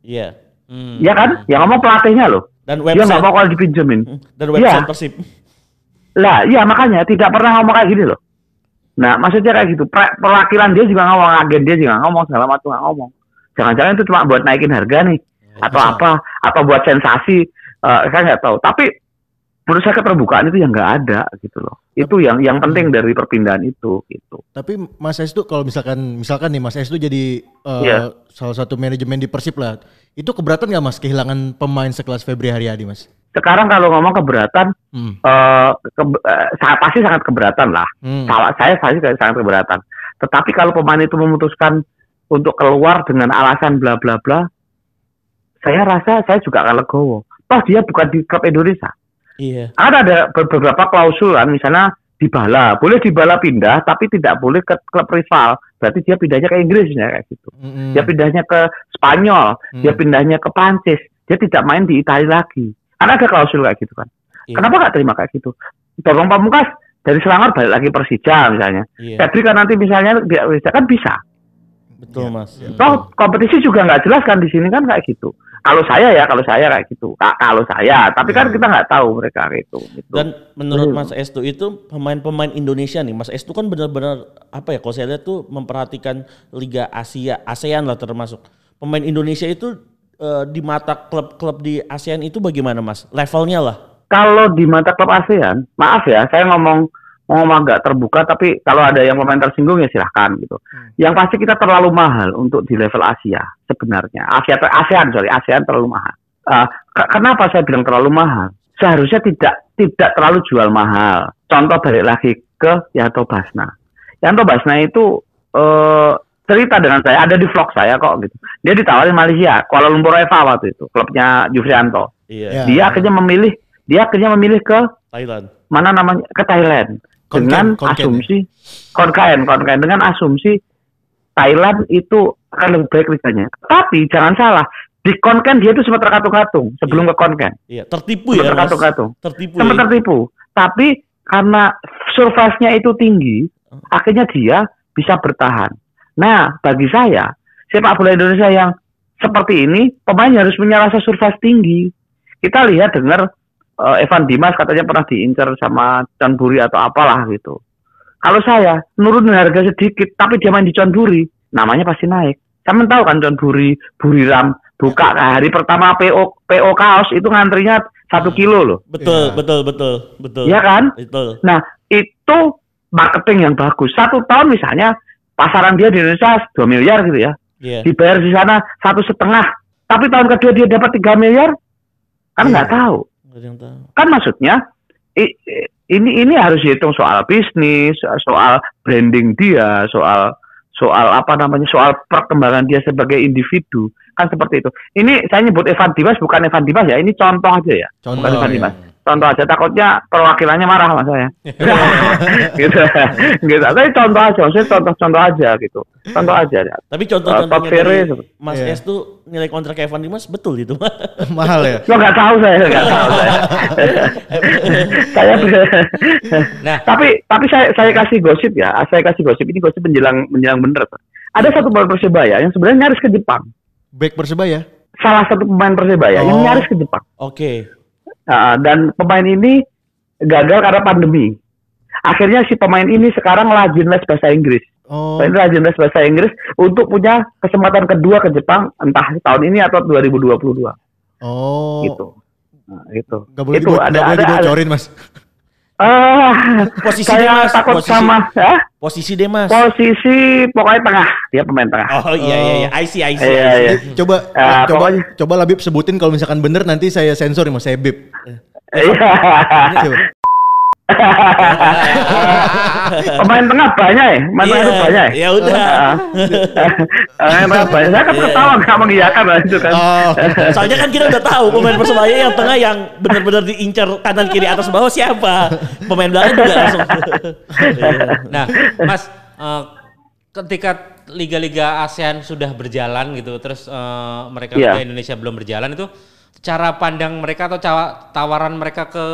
Iya. Hmm. Iya kan? Yang ngomong pelatihnya loh. Dan Dia nggak website mau kalau dipinjemin. dan website Iya. Persib. Lah, iya makanya tidak pernah ngomong kayak gini loh. Nah, maksudnya kayak gitu. Perwakilan dia juga ngomong, agen dia juga ngomong, segala macam ngomong. Jangan-jangan itu cuma buat naikin harga nih, atau bisa. apa, atau buat sensasi. Eh, saya nggak tahu. Tapi menurut saya keterbukaan itu yang nggak ada gitu loh. Itu yang yang penting dari perpindahan itu gitu. Tapi Mas Estu kalau misalkan misalkan nih Mas Estu jadi eh, Iya. salah satu manajemen di Persib lah. Itu keberatan nggak Mas kehilangan pemain sekelas Febri Haryadi Mas? Sekarang kalau ngomong keberatan, Hmm. eh, ke- sa- pasti sangat keberatan lah. Hmm. Salah saya pasti sangat keberatan. Tetapi kalau pemain itu memutuskan untuk keluar dengan alasan bla bla bla, saya rasa saya juga akan legowo. Toh dia bukan di klub Indonesia. Iya. Ada ada be- beberapa klausul kan, misalnya di Bala, boleh di Bala pindah, tapi tidak boleh ke klub rival. Berarti dia pindahnya ke Inggris ya kayak gitu. Mm-mm. Dia pindahnya ke Spanyol, Hmm. dia pindahnya ke Prancis, dia tidak main di Italia lagi. Kan ada klausul kayak gitu kan. Iya. Kenapa nggak terima kayak gitu? Dorong Pamungkas dari Selangor balik lagi Persija misalnya. Iya. Febri kan nanti misalnya dia bisa kan bisa. Betul, Iya. Mas. Toh kompetisi juga nggak jelas kan di sini kan kayak gitu. Kalau saya ya, kalau saya kayak gitu. Ka- kalau saya, tapi kan Iya. kita nggak tahu mereka itu. gitu. Dan menurut Hmm. Mas Estu itu pemain-pemain Indonesia nih, Mas Estu kan benar-benar apa ya? Kalau saya lihat tuh memperhatikan Liga Asia, ASEAN lah termasuk. Pemain Indonesia itu eh, di mata klub-klub di ASEAN itu bagaimana, Mas? Levelnya lah. kalau di mata klub ASEAN, maaf ya, saya ngomong ngomong agak terbuka, tapi kalau ada yang pemain tersinggung ya silahkan gitu. Yang pasti kita terlalu mahal untuk di level Asia sebenarnya. Asia ASEAN sorry, ASEAN terlalu mahal. Uh, ke- kenapa saya bilang terlalu mahal? Seharusnya tidak tidak terlalu jual mahal. Contoh balik lagi ke Yanto Basna. Yanto Basna itu eh, cerita dengan saya, ada di vlog saya kok gitu. Dia ditawarin Malaysia, Kuala Lumpur Eva waktu itu, klubnya Jufrianto Iya. Ya. dia akhirnya memilih dia akhirnya memilih ke Thailand. mana namanya ke Thailand Konken, dengan Konken asumsi konkain konkain dengan asumsi Thailand itu akan lebih baik liganya. Tapi jangan salah di konken dia itu sempat terkatung-katung sebelum ke konken Iya, tertipu sempat ya, terkatung-katung Tertipu. sempat ya. tertipu. Tapi karena survive-nya itu tinggi, akhirnya dia bisa bertahan. Nah, bagi saya, sepak bola Indonesia yang seperti ini, pemain harus punya rasa survive tinggi. Kita lihat dengar eh, Evan Dimas katanya pernah diincar sama John Buri atau apalah gitu. Kalau saya nurunin harga sedikit, tapi dia main di John Buri, namanya pasti naik. Saya tahu kan John Buri, Buriram, buka hari pertama PO PO kaos itu ngantrinya satu kilo loh. Betul, Iya. betul, betul, betul. Iya kan? Betul. Nah, itu marketing yang bagus. Satu tahun misalnya pasaran dia di Indonesia 2 miliar gitu ya. Iya. Dibayar di sana satu setengah. Tapi tahun kedua dia dapat 3 miliar, kan Iya. nggak tahu. Yang tahu. Kan maksudnya ini ini harus dihitung soal bisnis, soal branding dia, soal soal apa namanya soal perkembangan dia sebagai individu kan seperti itu. Ini saya nyebut Evan Dimas bukan Evan Dimas ya, ini contoh aja ya. Contoh, bukan Evan ya. Dimas. Contoh aja takutnya perwakilannya marah sama saya. gitu. gitu. Tapi contoh aja, maksudnya contoh-contoh aja gitu. Contoh aja ya. Tapi Uh, contoh-contohnya Ferry dari seperti- Mas Iya. S tuh nilai kontrak Evan Dimas betul itu. Mahal ya. Lo nggak tahu saya, nggak tahu saya. saya Nah. tapi tapi saya saya kasih gosip ya, saya kasih gosip ini gosip menjelang menjelang bener. Ada satu pemain persebaya yang sebenarnya nyaris ke Jepang. Back Persebaya. Salah satu pemain persebaya yang Oh. nyaris ke Jepang. Oke. Nah, dan pemain ini gagal karena pandemi. Akhirnya si pemain ini sekarang rajin les bahasa Inggris. Oh, Pemain ini rajin les bahasa Inggris untuk punya kesempatan kedua ke Jepang entah tahun ini atau 2022 oh. gitu. Nah, itu. Gak boleh, itu dibo- ada nggak boleh ada, ada dibocorin mas. Ah, Posisi saya dia, Mas, takut posisi. sama ya, Posisi deh Mas. posisi pokoknya tengah, dia pemain tengah. Oh iya iya iya. I see I see. Iya, iya. Coba Ah, coba pokoknya- coba Labib sebutin kalau misalkan bener nanti saya sensor mas saya bip. Iya. Pemain tengah banyak ya, pemain tengah itu banyak. ya? Ya udah. Ah. Pemain tengah banyak. Saya kan ketawa nggak mengiyakan lah itu kan. Oh, Soalnya kan kita udah tahu pemain Persebaya yang tengah yang benar-benar diincar kanan kiri atas bawah siapa. Pemain belakang juga langsung. Nah, Mas, eh, ketika liga-liga ASEAN sudah berjalan gitu, terus eh, mereka Iya. liga Indonesia belum berjalan itu cara pandang mereka atau cawa- tawaran mereka ke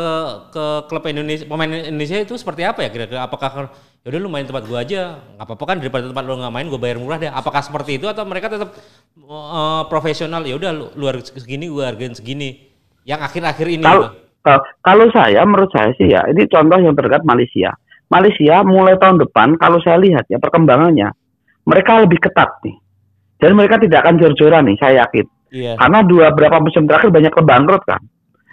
ke klub Indonesia pemain Indonesia itu seperti apa ya kira-kira apakah ya udah lu main tempat gua aja nggak apa-apa kan daripada tempat lu nggak main gua bayar murah deh apakah seperti itu atau mereka tetap eh, profesional ya udah lu, lu harus segini gua hargain segini yang akhir-akhir ini Kalau gitu. kalau- kalau saya menurut saya sih ya ini contoh yang terdekat Malaysia. Malaysia mulai tahun depan kalau saya lihat ya perkembangannya mereka lebih ketat nih. Dan mereka tidak akan jor-joran nih, saya yakin. Iya. Karena dua berapa musim terakhir banyak klub bangkrut kan.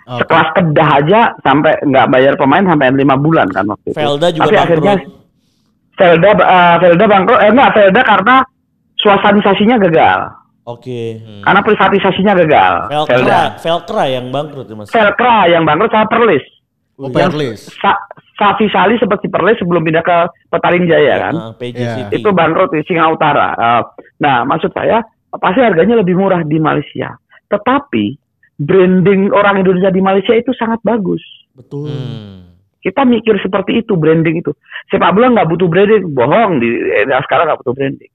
Oke. Sekelas Kedah aja sampai nggak bayar pemain sampai lima bulan kan waktu itu. Velda juga Tapi akhirnya bangkrut. Velda eh, Velda bangkrut, eh enggak Velda karena suasanisasinya gagal. Oke. Karena privatisasinya gagal. Velcra, Velda. Velcra yang bangkrut ya Mas. Velcra yang bangkrut sama Perlis. Oh, Yang Perlis. Sa- Safi Sali seperti Perlis sebelum pindah ke Petaling Jaya kan. Ah, PJ Iya. City. Itu bangkrut di Singa Utara. Eh, nah, maksud saya pasti harganya lebih murah di Malaysia. Tetapi branding orang Indonesia di Malaysia itu sangat bagus. Betul. Hmm. Kita mikir seperti itu branding itu. Sepak bola nggak butuh branding, bohong di eh, sekarang nggak butuh branding.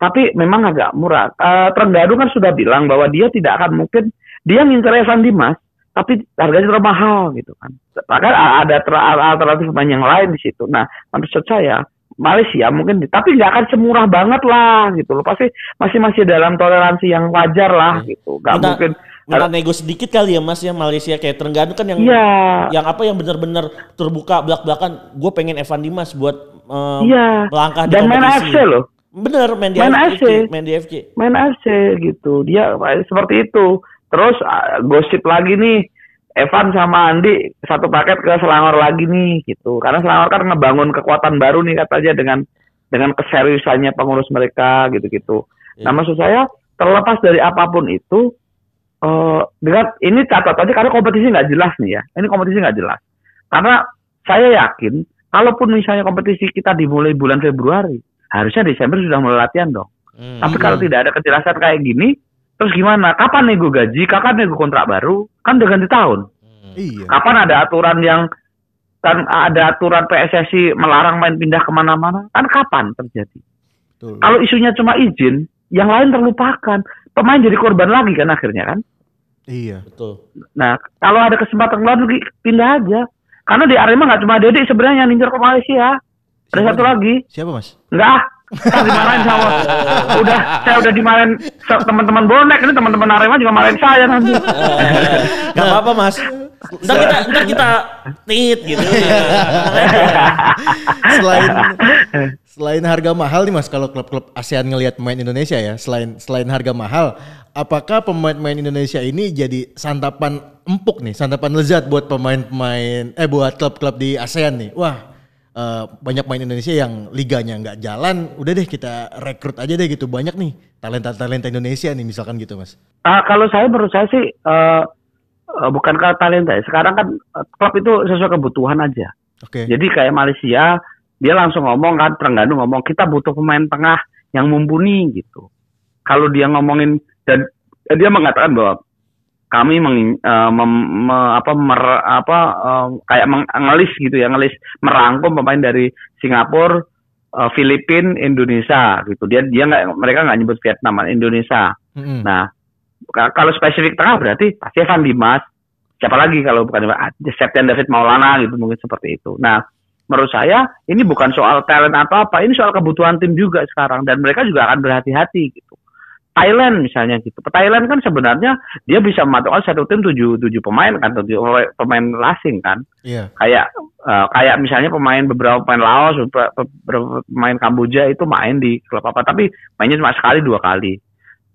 Tapi memang agak murah. Eh, Trengganu kan sudah bilang bahwa dia tidak akan mungkin dia ngincer Evan Dimas, tapi harganya terlalu mahal gitu kan. Bahkan ada ter- alternatif pemain yang lain di situ. Nah, maksud saya Malaysia mungkin, tapi nggak akan semurah banget lah gitu loh. Pasti masih masih dalam toleransi yang wajar lah gitu. Nggak Minta- mungkin. Minta nego sedikit kali ya Mas ya Malaysia kayak Terengganu kan yang Iya. yang apa yang benar-benar terbuka belak-belakan gue pengen Evan Dimas buat eh, Iya. melangkah Dan main. AFC loh. Bener main di Main AFC, main di AFC. main AFC gitu. Dia eh, seperti itu. Terus ah, gosip lagi nih Evan sama Andi satu paket ke Selangor lagi nih gitu. Karena Selangor kan ngebangun kekuatan baru nih katanya dengan dengan keseriusannya pengurus mereka gitu-gitu. Nah Iya. maksud saya terlepas dari apa pun itu eh dengan ini catat aja karena kompetisi nggak jelas nih ya. Ini kompetisi nggak jelas. Karena saya yakin kalaupun misalnya kompetisi kita dimulai bulan Februari, harusnya Desember sudah mulai latihan dong. Hmm. Tapi kalau tidak ada kejelasan kayak gini, terus gimana? Kapan nego gaji? Kapan nego kontrak baru? Kan udah ganti tahun. Iya. Kapan ada aturan yang kan ada aturan PSSI melarang main pindah ke mana-mana? Kan kapan terjadi? Betul. Kalau isunya cuma izin, yang lain terlupakan. Pemain jadi korban lagi kan akhirnya kan? Iya. Betul. Nah, kalau ada kesempatan lagi pindah aja. Karena di Arema nggak cuma Dede sebenarnya yang ninjar ke Malaysia. Ada Siapa satu nih? lagi. Siapa mas? Enggak. Saya dimarahin sama udah saya udah dimarahin teman-teman bonek ini teman-teman Arema juga marahin saya nanti. Gak apa-apa Mas. Ntar kita ntar kita tit gitu. selain selain harga mahal nih mas kalau klub-klub ASEAN ngelihat pemain Indonesia ya selain selain harga mahal apakah pemain-pemain Indonesia ini jadi santapan empuk nih santapan lezat buat pemain-pemain eh buat klub-klub di ASEAN nih wah eh, banyak main Indonesia yang liganya nggak jalan, udah deh kita rekrut aja deh gitu. Banyak nih talenta-talenta Indonesia nih misalkan gitu mas. Ah, kalau saya menurut saya sih eh, eh, bukan karena talenta ya. Sekarang kan klub itu sesuai kebutuhan aja. Oke. Jadi kayak Malaysia dia langsung ngomong kan Terengganu ngomong kita butuh pemain tengah yang mumpuni gitu. Kalau dia ngomongin dan dia mengatakan bahwa kami meng, eh, mem- me- apa mer- apa eh, kayak meng- ngelis gitu ya ngelis merangkum pemain dari Singapura, eh, Filipina, Indonesia gitu. Dia dia nggak mereka nggak nyebut Vietnam, Indonesia. Mm-mm. Nah, ka- kalau spesifik tengah berarti pasti Evan Dimas. Siapa lagi kalau bukan Evan- Septian David Maulana gitu mungkin seperti itu. Nah, menurut saya ini bukan soal talent atau apa, ini soal kebutuhan tim juga sekarang dan mereka juga akan berhati-hati gitu. Thailand misalnya gitu. Thailand kan sebenarnya dia bisa memasukkan satu tim tujuh tujuh pemain kan tujuh pemain asing kan. Iya. kayak eh, kayak misalnya pemain beberapa pemain Laos beberapa, beberapa pemain Kamboja itu main di klub apa tapi mainnya cuma sekali dua kali.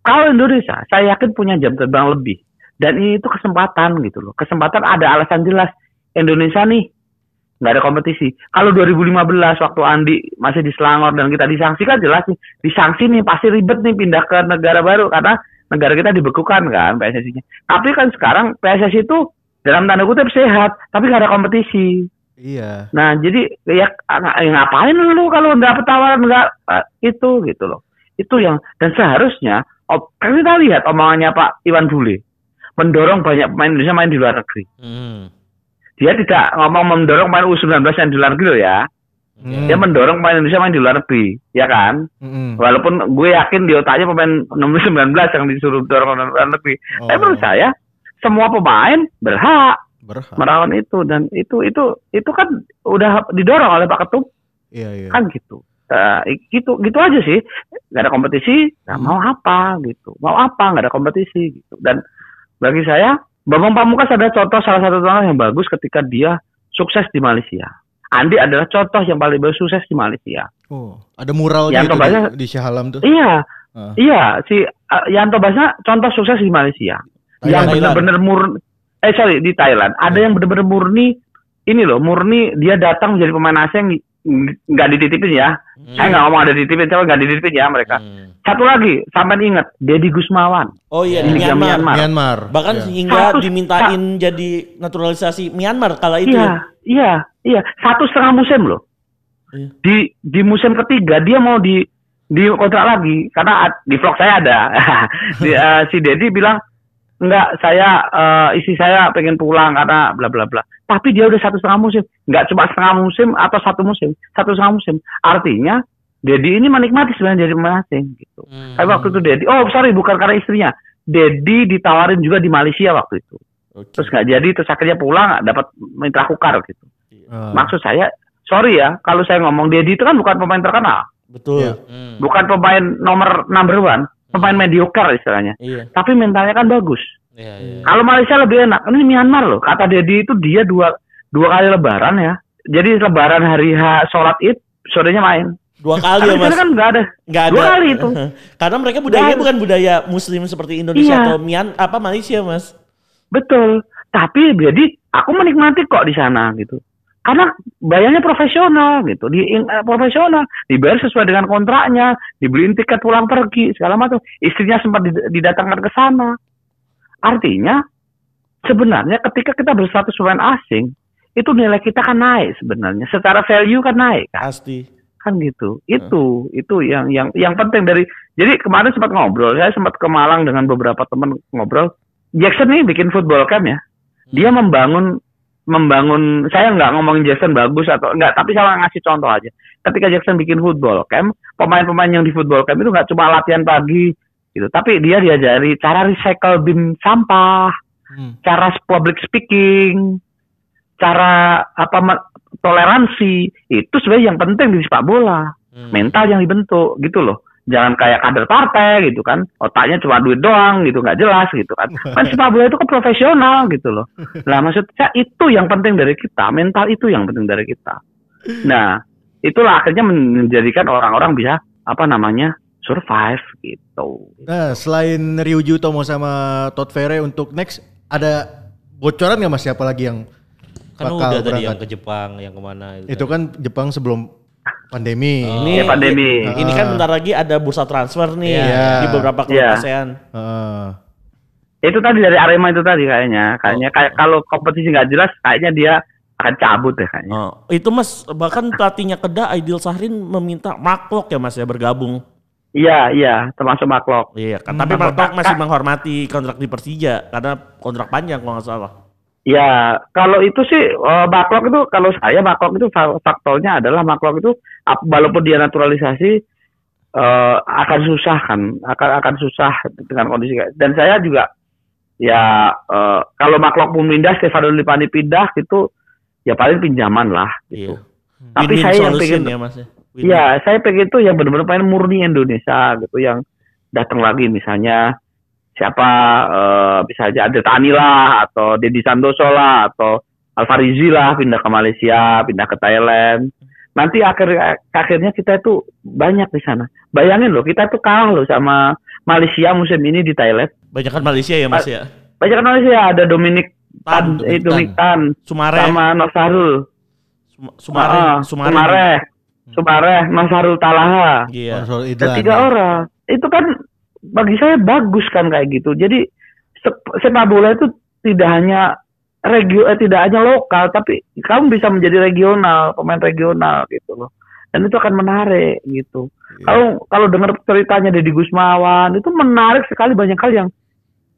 Kalau Indonesia saya yakin punya jam terbang lebih. Dan ini itu kesempatan gitu loh. Kesempatan ada alasan jelas. Indonesia nih nggak ada kompetisi kalau 2015 waktu Andi masih di Selangor dan kita disangsi kan jelas nih disangsi nih pasti ribet nih pindah ke negara baru karena negara kita dibekukan kan PSSI-nya tapi kan sekarang PSSI itu dalam tanda kutip sehat tapi nggak ada kompetisi Iya. Nah, jadi ya, ya ngapain lu kalau nggak tawaran nggak eh, itu gitu loh. Itu yang dan seharusnya op, kan kita lihat omongannya Pak Iwan Bule mendorong banyak pemain Indonesia main di luar negeri. Hmm. Dia tidak ngomong mendorong pemain U19 yang di luar negeri loh ya. Mm. Dia mendorong pemain Indonesia main di luar negeri, ya kan? Mm-mm. Walaupun gue yakin di otaknya pemain nomor 19 yang disuruh dorong luar negeri. Tapi Oh. menurut saya semua pemain berhak Berhak. melawan itu dan itu itu itu kan udah didorong oleh Pak Ketum Iya iya. kan gitu Eh, gitu gitu aja sih nggak ada kompetisi nggak mau apa gitu mau apa nggak ada kompetisi gitu dan bagi saya Bambang Pamungkas ada contoh salah satu contoh yang bagus ketika dia sukses di Malaysia Andi adalah contoh yang paling bagus sukses di Malaysia Oh, ada mural Yang gitu di, di Shah Alam tuh. iya Ah. iya si uh, Yanto Basna contoh sukses di Malaysia yang Thailand. benar-benar murni eh sorry di Thailand ada yang benar-benar murni ini loh murni dia datang menjadi pemain asing ng- nggak dititipin ya saya nggak ngomong ada dititipin tapi nggak dititipin ya mereka Hmm. satu lagi sampai ingat Deddy Gusmawan Oh iya di Myanmar. Myanmar. Myanmar. Bahkan Iya. hingga Satu- dimintain jadi naturalisasi Myanmar kala itu. iya ya. iya iya satu setengah musim loh Iya. di di musim ketiga dia mau di di kontrak lagi karena di vlog saya ada Di, eh, si Deddy bilang enggak saya eh, isi saya pengen pulang karena bla bla bla tapi dia udah satu setengah musim nggak cuma setengah musim atau satu musim satu setengah musim artinya Dedi ini menikmati sebenarnya jadi pemain asing gitu Hmm. tapi waktu itu Dedi oh sorry bukan karena istrinya Dedi ditawarin juga di Malaysia waktu itu Oke. terus nggak jadi terus akhirnya pulang dapat mitra kukar gitu Ah. maksud saya sorry ya kalau saya ngomong Dedi itu kan bukan pemain terkenal Betul. Iya. Hmm. bukan pemain nomor number one pemain mediocre istilahnya Iya. tapi mentalnya kan bagus Iya, iya. kalau Malaysia lebih enak ini Myanmar loh kata Dedi itu dia dua dua kali lebaran ya jadi lebaran hari H sholat id sorenya main Dua kali ya Mas. kan nggak ada Nggak ada. dua kali itu Karena mereka budayanya ada. bukan budaya muslim seperti Indonesia Iya. atau Mian apa Malaysia, Mas. betul tapi jadi aku menikmati kok di sana gitu karena bayarnya profesional gitu. Di eh, profesional. Dibayar sesuai dengan kontraknya. Dibeliin tiket pulang pergi. Segala macam. Istrinya sempat did- didatangkan ke sana. Artinya sebenarnya ketika kita berstatus pemain asing itu nilai kita kan naik sebenarnya. Secara value kan naik kan? Pasti. kan gitu. Itu itu yang yang yang penting dari jadi kemarin sempat ngobrol saya sempat ke Malang dengan beberapa teman ngobrol. Jackson nih bikin football camp ya. Dia membangun membangun saya nggak ngomongin Jackson bagus atau enggak tapi saya ngasih contoh aja. Ketika Jackson bikin football camp pemain-pemain yang di football camp itu nggak cuma latihan pagi gitu. Tapi dia diajari cara recycle bin sampah Hmm. cara public speaking cara apa toleransi. Itu sebenarnya yang penting di sepak bola. Hmm. mental yang dibentuk gitu loh jangan kayak kader partai gitu kan. Otaknya cuma duit doang gitu nggak jelas gitu kan. Kan sepak bola itu kan profesional gitu loh. Lah maksud saya itu yang penting dari kita mental itu yang penting dari kita. Nah itulah akhirnya menjadikan orang-orang bisa apa namanya survive gitu. Nah, selain Ryuju Tomo sama Todd Fere untuk next ada bocoran nggak mas siapa lagi yang Kan bakal udah tadi berangkat. yang ke Jepang, yang ke mana itu. Itu kan Jepang sebelum pandemi. Ini Ya, pandemi. Ini kan bentar lagi ada bursa transfer nih Iya. di beberapa klub Iya. ASEAN. Heeh. Itu tadi dari Arema itu tadi kayaknya. Kayaknya kayak kalau kompetisi nggak jelas, kayaknya dia akan cabut deh kayaknya. Oh, itu Mas bahkan pelatihnya Kedah Aidil Sahrin meminta Maklok ya Mas ya bergabung. Iya, iya, termasuk Maklok. Iya kan. Tapi Maklok masih menghormati kontrak di Persija karena kontrak panjang kalau nggak salah. Ya, kalau itu sih eh, Maklok itu kalau saya Maklok itu fa- faktornya adalah Maklok itu walaupun dia naturalisasi eh, akan susah kan, akan akan susah dengan kondisi kayak. Dan saya juga ya eh, kalau Maklok pun pindah, Stefano Lipani pindah gitu ya paling pinjaman lah gitu. Iya. Tapi Win-win saya yang pengen ya Mas ya. Iya, saya pengen tuh yang benar-benar pengen murni Indonesia gitu yang datang lagi misalnya siapa eh bisa aja ada Tani lah atau Deddy Santoso lah atau Alfarizi lah pindah ke Malaysia, pindah ke Thailand. Nanti akhir akhirnya kita itu banyak di sana. Bayangin loh, kita tuh kalah loh sama Malaysia musim ini di Thailand. Banyak kan Malaysia ya Mas ya. Banyak kan Malaysia ada Dominic Tan, Tan, eh, Dominic Tan Sumare, sama Nosarul. Sum- Sumare, Ah, Sumare. Sumare, Sumare, Nosarul Talaha. Iya. Konsul Ada Idlan. tiga orang. Itu kan bagi saya bagus kan kayak gitu. Jadi sep- sepak bola itu tidak hanya regio eh, tidak hanya lokal tapi kamu bisa menjadi regional, pemain regional gitu loh. Dan itu akan menarik gitu. Kalau kalau dengar ceritanya Deddy Gusmawan itu menarik sekali banyak hal yang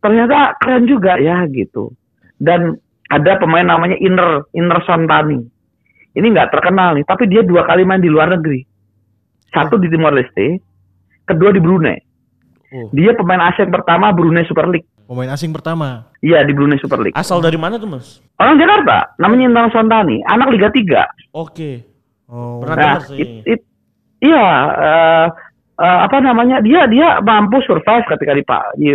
ternyata keren juga ya gitu. Dan ada pemain namanya Inner Inner Sontani. Ini nggak terkenal nih, tapi dia dua kali main di luar negeri. Satu di Timor Leste, kedua di Brunei. Oh. Dia pemain asing pertama Brunei Super League. Pemain asing pertama. Iya di Brunei Super League. Asal dari mana tuh Mas? Orang Jakarta, namanya Intan Sontani, anak Liga 3. Oke. Oh. Pernah Nah, sih. it- it- iya eh, eh, apa namanya? Dia dia mampu survive ketika di Pak di,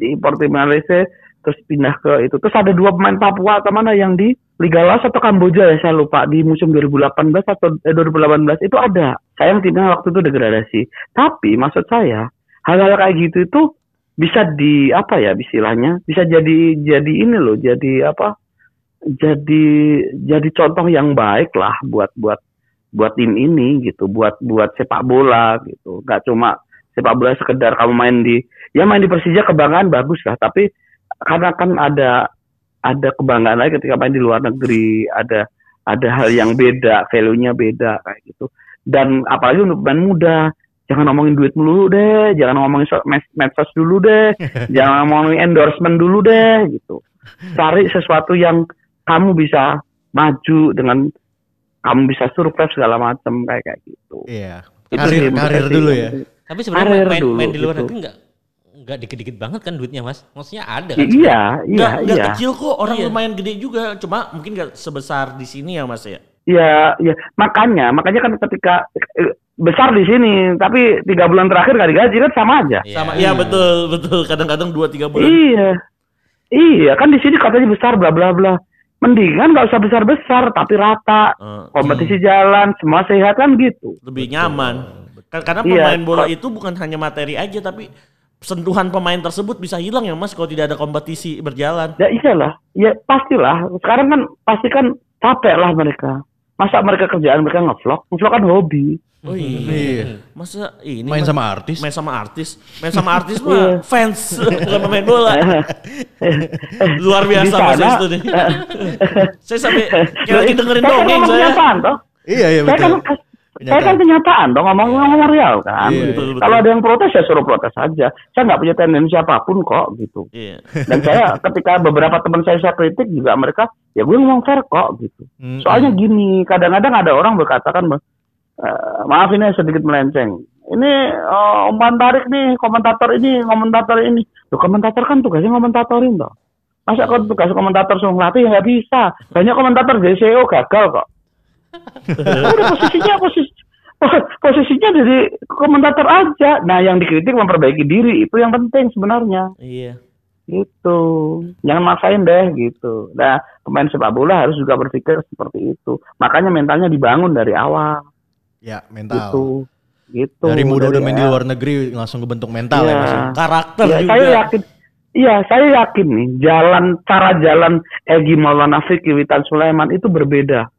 di Portimao Malaysia terus pindah ke itu. Terus ada dua pemain Papua atau mana yang di Liga Laos atau Kamboja ya saya lupa di musim 2018 atau eh, 2018 itu ada. Sayang timnya waktu itu degradasi. Tapi maksud saya hal-hal kayak gitu itu bisa di apa ya istilahnya bisa jadi jadi ini loh jadi apa jadi jadi contoh yang baik lah buat buat buat tim ini gitu buat buat sepak bola gitu. Nggak cuma sepak bola sekedar kamu main di ya main di Persija kebanggaan bagus lah tapi karena kan ada ada kebanggaan lagi ketika main di luar negeri ada ada hal yang beda value-nya beda kayak gitu. Dan apalagi untuk pemain muda jangan ngomongin duit dulu deh jangan ngomongin medsos dulu deh jangan ngomongin endorsement dulu deh gitu cari sesuatu yang kamu bisa maju dengan kamu bisa survive segala macam kayak kayak gitu Iya. Itu Karir sih, karir dulu ya. Tapi sebenarnya Karir main, dulu, main di luar gitu. negeri enggak enggak dikit-dikit banget kan duitnya, Mas. Maksudnya ada kan. iya iya Nggak, nggak iya kecil kok, orang Iya. lumayan gede juga. Cuma mungkin nggak sebesar di sini ya Mas ya. iya iya makanya makanya kan ketika besar di sini tapi tiga bulan terakhir nggak digaji kan sama aja. Iya. Sama, iya betul betul. Kadang-kadang dua tiga bulan. iya. Iya kan di sini katanya besar bla bla bla. Mendingan nggak usah besar besar tapi rata. Eh, kompetisi jalan semua sehat kan gitu. Lebih nyaman. Kan- Karena Iya, pemain bola itu bukan hanya materi aja, tapi sentuhan pemain tersebut bisa hilang ya Mas kalau tidak ada kompetisi berjalan. ya iyalah. Ya pastilah. Sekarang kan pasti kan capek lah mereka. Masa mereka kerjaan mereka ngevlog? Ngevlog kan hobi Oh Iya. iya. Masa ini Main sama artis. main sama artis, main sama artis mah fans bukan pemain bola. Luar biasa Mas itu nih. saya sampai kayak lagi dengerin Saya kan dongeng saya. kenyataan toh Iya iya saya kan betul. saya kan kenyataan dong ngomong ngomong real kan Iya, gitu. betul, betul. kalau ada yang protes ya suruh protes aja saya nggak punya tendensi apa pun kok gitu Iya. dan saya ketika beberapa teman saya saya kritik juga mereka ya gue ngomong fair kok gitu Mm-mm. soalnya gini kadang-kadang ada orang berkatakan "Eh, maaf ini sedikit melenceng. Ini eh, umpan tarik nih komentator ini komentator ini. Loh, komentator kan tugasnya komentatorin toh. Masa kok tugas komentator suruh ngelatih? Ya nggak bisa. Banyak komentator JCO gagal kok. Udah posisinya posisi posisinya jadi komentator aja. Nah yang dikritik memperbaiki diri. Itu yang penting sebenarnya. Iya. gitu. Jangan maksain deh gitu. Nah pemain sepak bola harus juga berpikir seperti itu. Makanya mentalnya dibangun dari awal Ya mental. gitu gitu Dari muda udah main di awal. luar negeri langsung kebentuk mental ya. Mas. Karakter ya, juga. saya yakin Iya, saya yakin nih jalan cara jalan Egi Maulana Fikri Witan Sulaiman itu berbeda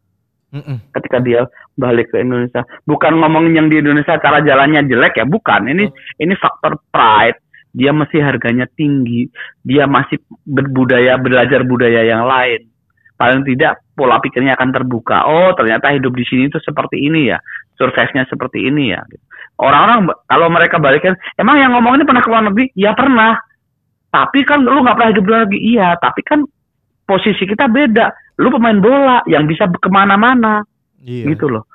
Mm-mm. ketika dia balik ke Indonesia. Bukan ngomongin yang di Indonesia cara jalannya jelek ya, bukan. Ini ini faktor pride. Dia masih harganya tinggi. Dia masih berbudaya belajar budaya yang lain. Paling tidak pola pikirnya akan terbuka. Oh, ternyata hidup di sini itu seperti ini ya. Survive-nya seperti ini ya. Orang-orang kalau mereka balikin, emang yang ngomong ini pernah ke luar negeri? Ya pernah. Tapi kan lu nggak pernah hidup luar negeri. Iya, tapi kan posisi kita beda. Lu pemain bola yang bisa ke mana-mana Iya. gitu loh.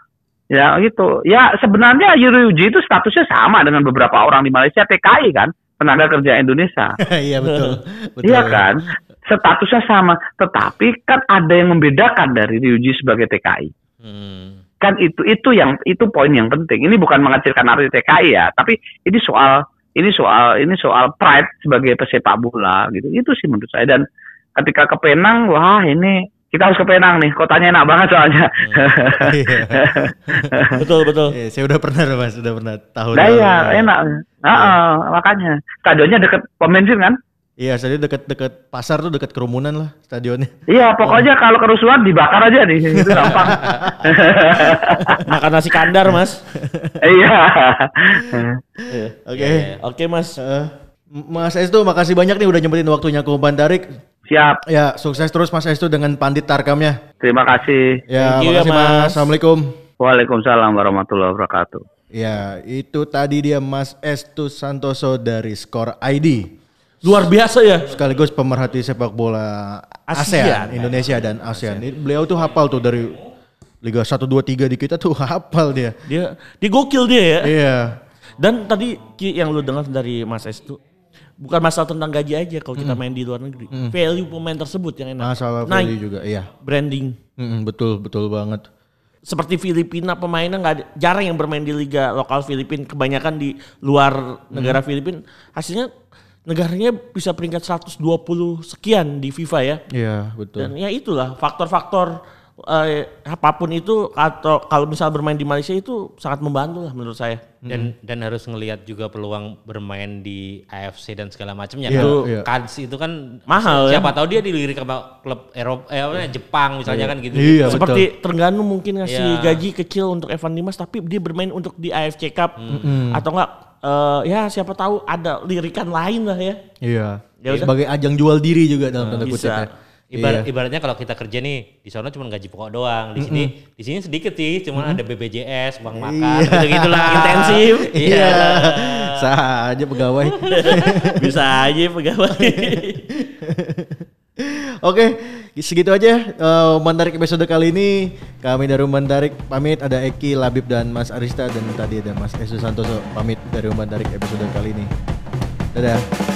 Ya gitu. Ya sebenarnya Yuri Uji itu statusnya sama dengan beberapa orang di Malaysia TKI kan, tenaga kerja Indonesia. Iya betul. betul. Iya kan? Statusnya sama, tetapi kan ada yang membedakan dari Ryuji sebagai TKI. Hmm. Kan itu itu yang itu poin yang penting. Ini bukan mengecilkan arti TKI ya, tapi ini soal ini soal ini soal pride sebagai pesepak bola gitu. Itu sih menurut saya dan ketika ke Penang, wah ini kita harus ke Penang nih, kotanya enak banget soalnya. Iya. betul betul. Iya, saya udah pernah mas, udah pernah tahun. Nah iya, enak. Heeh, makanya. Stadionnya deket pom bensin kan? Iya, saya dekat-dekat pasar tuh dekat kerumunan lah stadionnya. Iya, pokoknya kalau kerusuhan dibakar aja nih, itu gampang. Makan nasi kandar mas. Iya. Oke. Oke mas. Eh, Mas Estu, makasih banyak nih udah nyempetin waktunya ke Umpan Tarik. Siap. Ya, sukses terus Mas Estu dengan pandit tarkamnya. Terima kasih. Ya, Thank you ya, makasih Mas. Mas. Assalamualaikum. Waalaikumsalam warahmatullahi wabarakatuh. Ya, itu tadi dia Mas Estu Santoso dari Skor ID. Luar biasa ya. Sekaligus pemerhati sepak bola ASEAN. ASEAN, Indonesia dan ASEAN. Ini Beliau tuh hafal tuh dari Liga 1 2 3 di kita tuh hafal dia. Dia dia gokil dia ya. Iya. Dan tadi yang lu dengar dari Mas Estu bukan masalah tentang gaji aja kalau kita main di luar negeri. Value pemain tersebut yang enak. Masalah Nah, value juga, iya. branding. Mm-mm, betul, betul banget. Seperti Filipina pemainnya nggak jarang yang bermain di liga lokal Filipina, kebanyakan di luar negara Filipina. Hasilnya negaranya bisa peringkat 120 sekian di FIFA ya. Iya, betul. Dan ya itulah faktor-faktor eh, apa pun itu atau kalau misal bermain di Malaysia itu sangat membantu lah menurut saya. Dan dan harus ngelihat juga peluang bermain di AFC dan segala macamnya. Iya, Kan. Kans itu kan Mahal ya. Siapa tahu dia dilirik sama klub Eropa eh namanya, Jepang misalnya kan gitu. Iya, Seperti Terengganu mungkin ngasih Iya. gaji kecil untuk Evan Dimas tapi dia bermain untuk di AFC Cup atau enggak eh, ya siapa tahu ada lirikan lain lah ya. Iya. Ya udah. Sebagai ajang jual diri juga dalam tanda kutip bisa. ya. Ibarat, Iya. ibaratnya kalau kita kerja nih di sana cuma gaji pokok doang. Di sini di sini sedikit sih, cuma ada BPJS, uang makan, gitu gitulah. Intensif. Iya. Sah aja pegawai. Bisa aja pegawai. Oke, segitu aja uh, Mandarik episode kali ini. Kami dari Mandarik pamit ada Eki, Labib dan Mas Arista dan tadi ada Mas Esu Santoso pamit dari Mandarik episode kali ini. Dadah.